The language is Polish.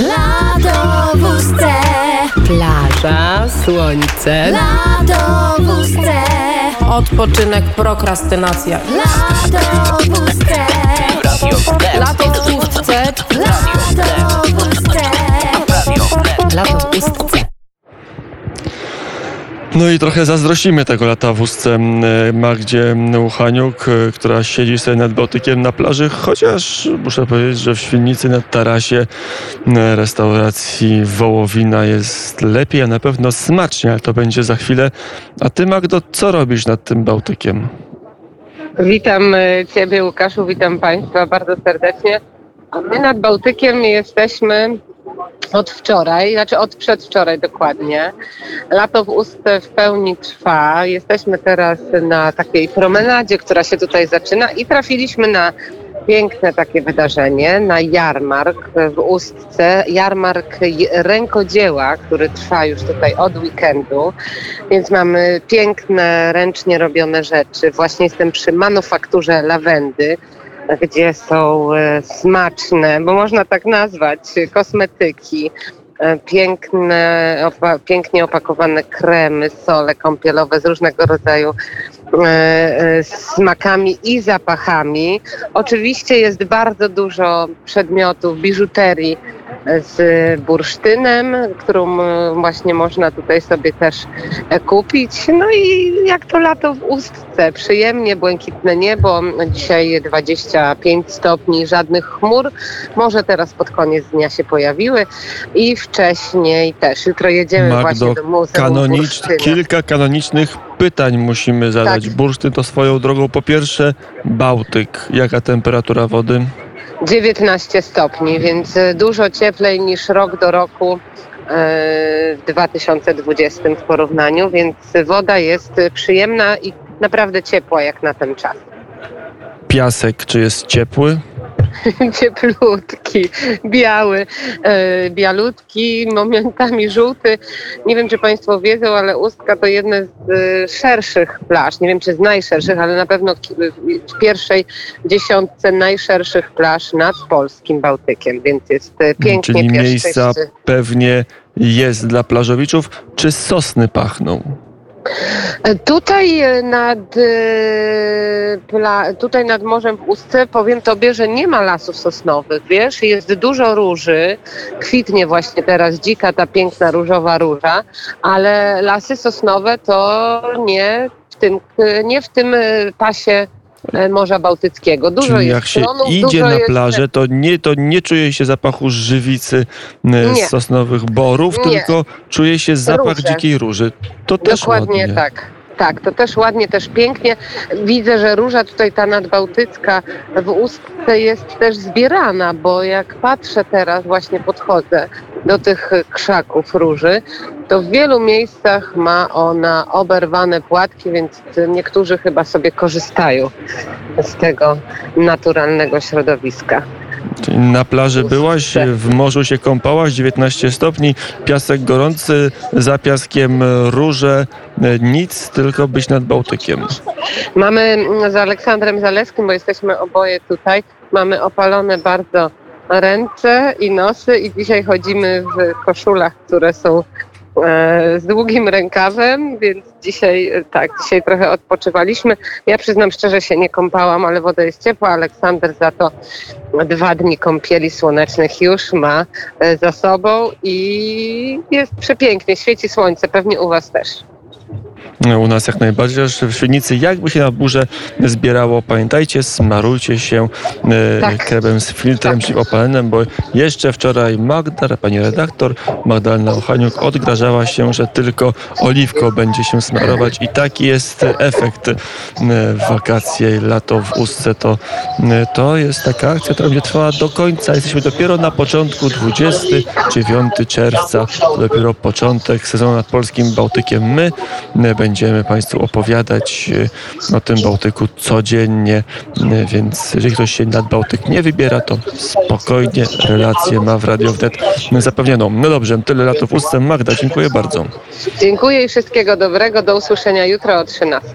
Ustce, Plaża, słońce, ustce, odpoczynek, prokrastynacja. lato w ustce, Lato w ustce, lato w ustce. lato w ustce. No i trochę zazdrościmy tego lata w ustce m, Magdzie Uchaniuk, e, która siedzi sobie nad Bałtykiem na plaży, chociaż muszę powiedzieć, że w Świdnicy na tarasie m, restauracji Wołowina jest lepiej, a na pewno smacznie, ale to będzie za chwilę. A ty Magdo, co robisz nad tym Bałtykiem? Witam e, Ciebie, Łukaszu, witam Państwa bardzo serdecznie. A My nad Bałtykiem jesteśmy od wczoraj, znaczy od przedwczoraj dokładnie. Lato w ustce w pełni trwa. Jesteśmy teraz na takiej promenadzie, która się tutaj zaczyna i trafiliśmy na piękne takie wydarzenie, na jarmark w Ustce. Jarmark rękodzieła, który trwa już tutaj od weekendu. Więc mamy piękne, ręcznie robione rzeczy. Właśnie jestem przy manufakturze lawendy, gdzie są e, smaczne, bo można tak nazwać, e, kosmetyki, e, piękne, opa- pięknie opakowane kremy, sole kąpielowe z różnego rodzaju smakami i zapachami. Oczywiście jest bardzo dużo przedmiotów, biżuterii z bursztynem, którą e, właśnie można tutaj sobie też e, kupić. No i jak to lato w Ustce, przyjemnie, błękitne niebo, dzisiaj 25 stopni, żadnych chmur, może teraz pod koniec dnia się pojawiły i wcześniej też. Jutro jedziemy Magdo, właśnie do Muzeum Kanonicz, kilka kanonicznych pytań musimy zadać. Tak. Bursztyn to swoją drogą. Po pierwsze, Bałtyk. Jaka temperatura wody? 19 stopni, więc e, dużo cieplej niż rok do roku e, w 2020 w porównaniu, więc woda jest przyjemna i naprawdę ciepła jak na ten czas. Piasek, czy jest ciepły? Cieplutki, biały, e, bialutki, momentami żółty. Nie wiem, czy Państwo wiedzą, ale Ustka to jedna z e, szerszych plaż. Nie wiem, czy z najszerszych, ale na pewno w pierwszej dziesiątce najszerszych plaż nad polskim Bałtykiem, więc jest e, pięknie Czyli miejsca pewnie jest dla plażowiczów. Czy sosny pachną? E, Tutaj e, nad, e, tutaj nad morzem w Ustce powiem Tobie, że nie ma lasów sosnowych, wiesz, jest dużo róży, kwitnie właśnie teraz dzika ta piękna różowa róża, ale lasy sosnowe to nie w tym, nie w tym e, pasie e, Morza Bałtyckiego. Dużo Czyli jest jak się idzie na jest- plażę, to nie, to nie czuje się zapachu żywicy e, Nie. sosnowych borów, Nie. tylko czuje się zapach Róże. dzikiej róży. To też Dokładnie ładnie. tak. Tak, to też ładnie, też pięknie. Widzę, że róża tutaj ta nadbałtycka w Ustce jest też zbierana, bo jak patrzę teraz, właśnie podchodzę do tych krzaków róży, to w wielu miejscach ma ona oberwane płatki, więc niektórzy chyba sobie korzystają z tego naturalnego środowiska. Czyli na plaży byłaś, w morzu się kąpałaś, 19 stopni, piasek gorący, za piaskiem róże, nic, tylko być nad Bałtykiem. Mamy mm, z Aleksandrem Zaleskim, bo jesteśmy oboje tutaj, mamy opalone bardzo ręce i nosy i dzisiaj chodzimy w koszulach, które są e, z długim rękawem, więc dzisiaj e, tak, dzisiaj trochę odpoczywaliśmy. Ja przyznam szczerze się nie kąpałam, ale woda jest ciepła. Aleksander za to dwa dni kąpieli słonecznych już ma e, za sobą i jest przepięknie, świeci słońce, pewnie u Was też. U nas jak najbardziej, aż w Świdnicy jakby się na burzę zbierało, pamiętajcie, smarujcie się e, Tak. kremem z filtrem Tak. przeciwopalnym, bo jeszcze wczoraj Magda, pani redaktor, Magdalena Ochaniuk odgrażała się, że tylko oliwką będzie się smarować i taki jest efekt e, wakacje, lato w Ustce, to, e, to jest taka akcja, która będzie trwała do końca. Jesteśmy dopiero na początku, 29 czerwca, to dopiero początek sezonu nad polskim Bałtykiem. My e, będziemy Państwu opowiadać e, o tym Bałtyku codziennie, e, więc jeżeli ktoś się nad Bałtyk nie wybiera, to spokojnie relacje ma w Radio Wnet zapewnioną. No dobrze, tyle latów ustęp. Magda, dziękuję bardzo. Dziękuję i wszystkiego dobrego. Do usłyszenia jutro o 13.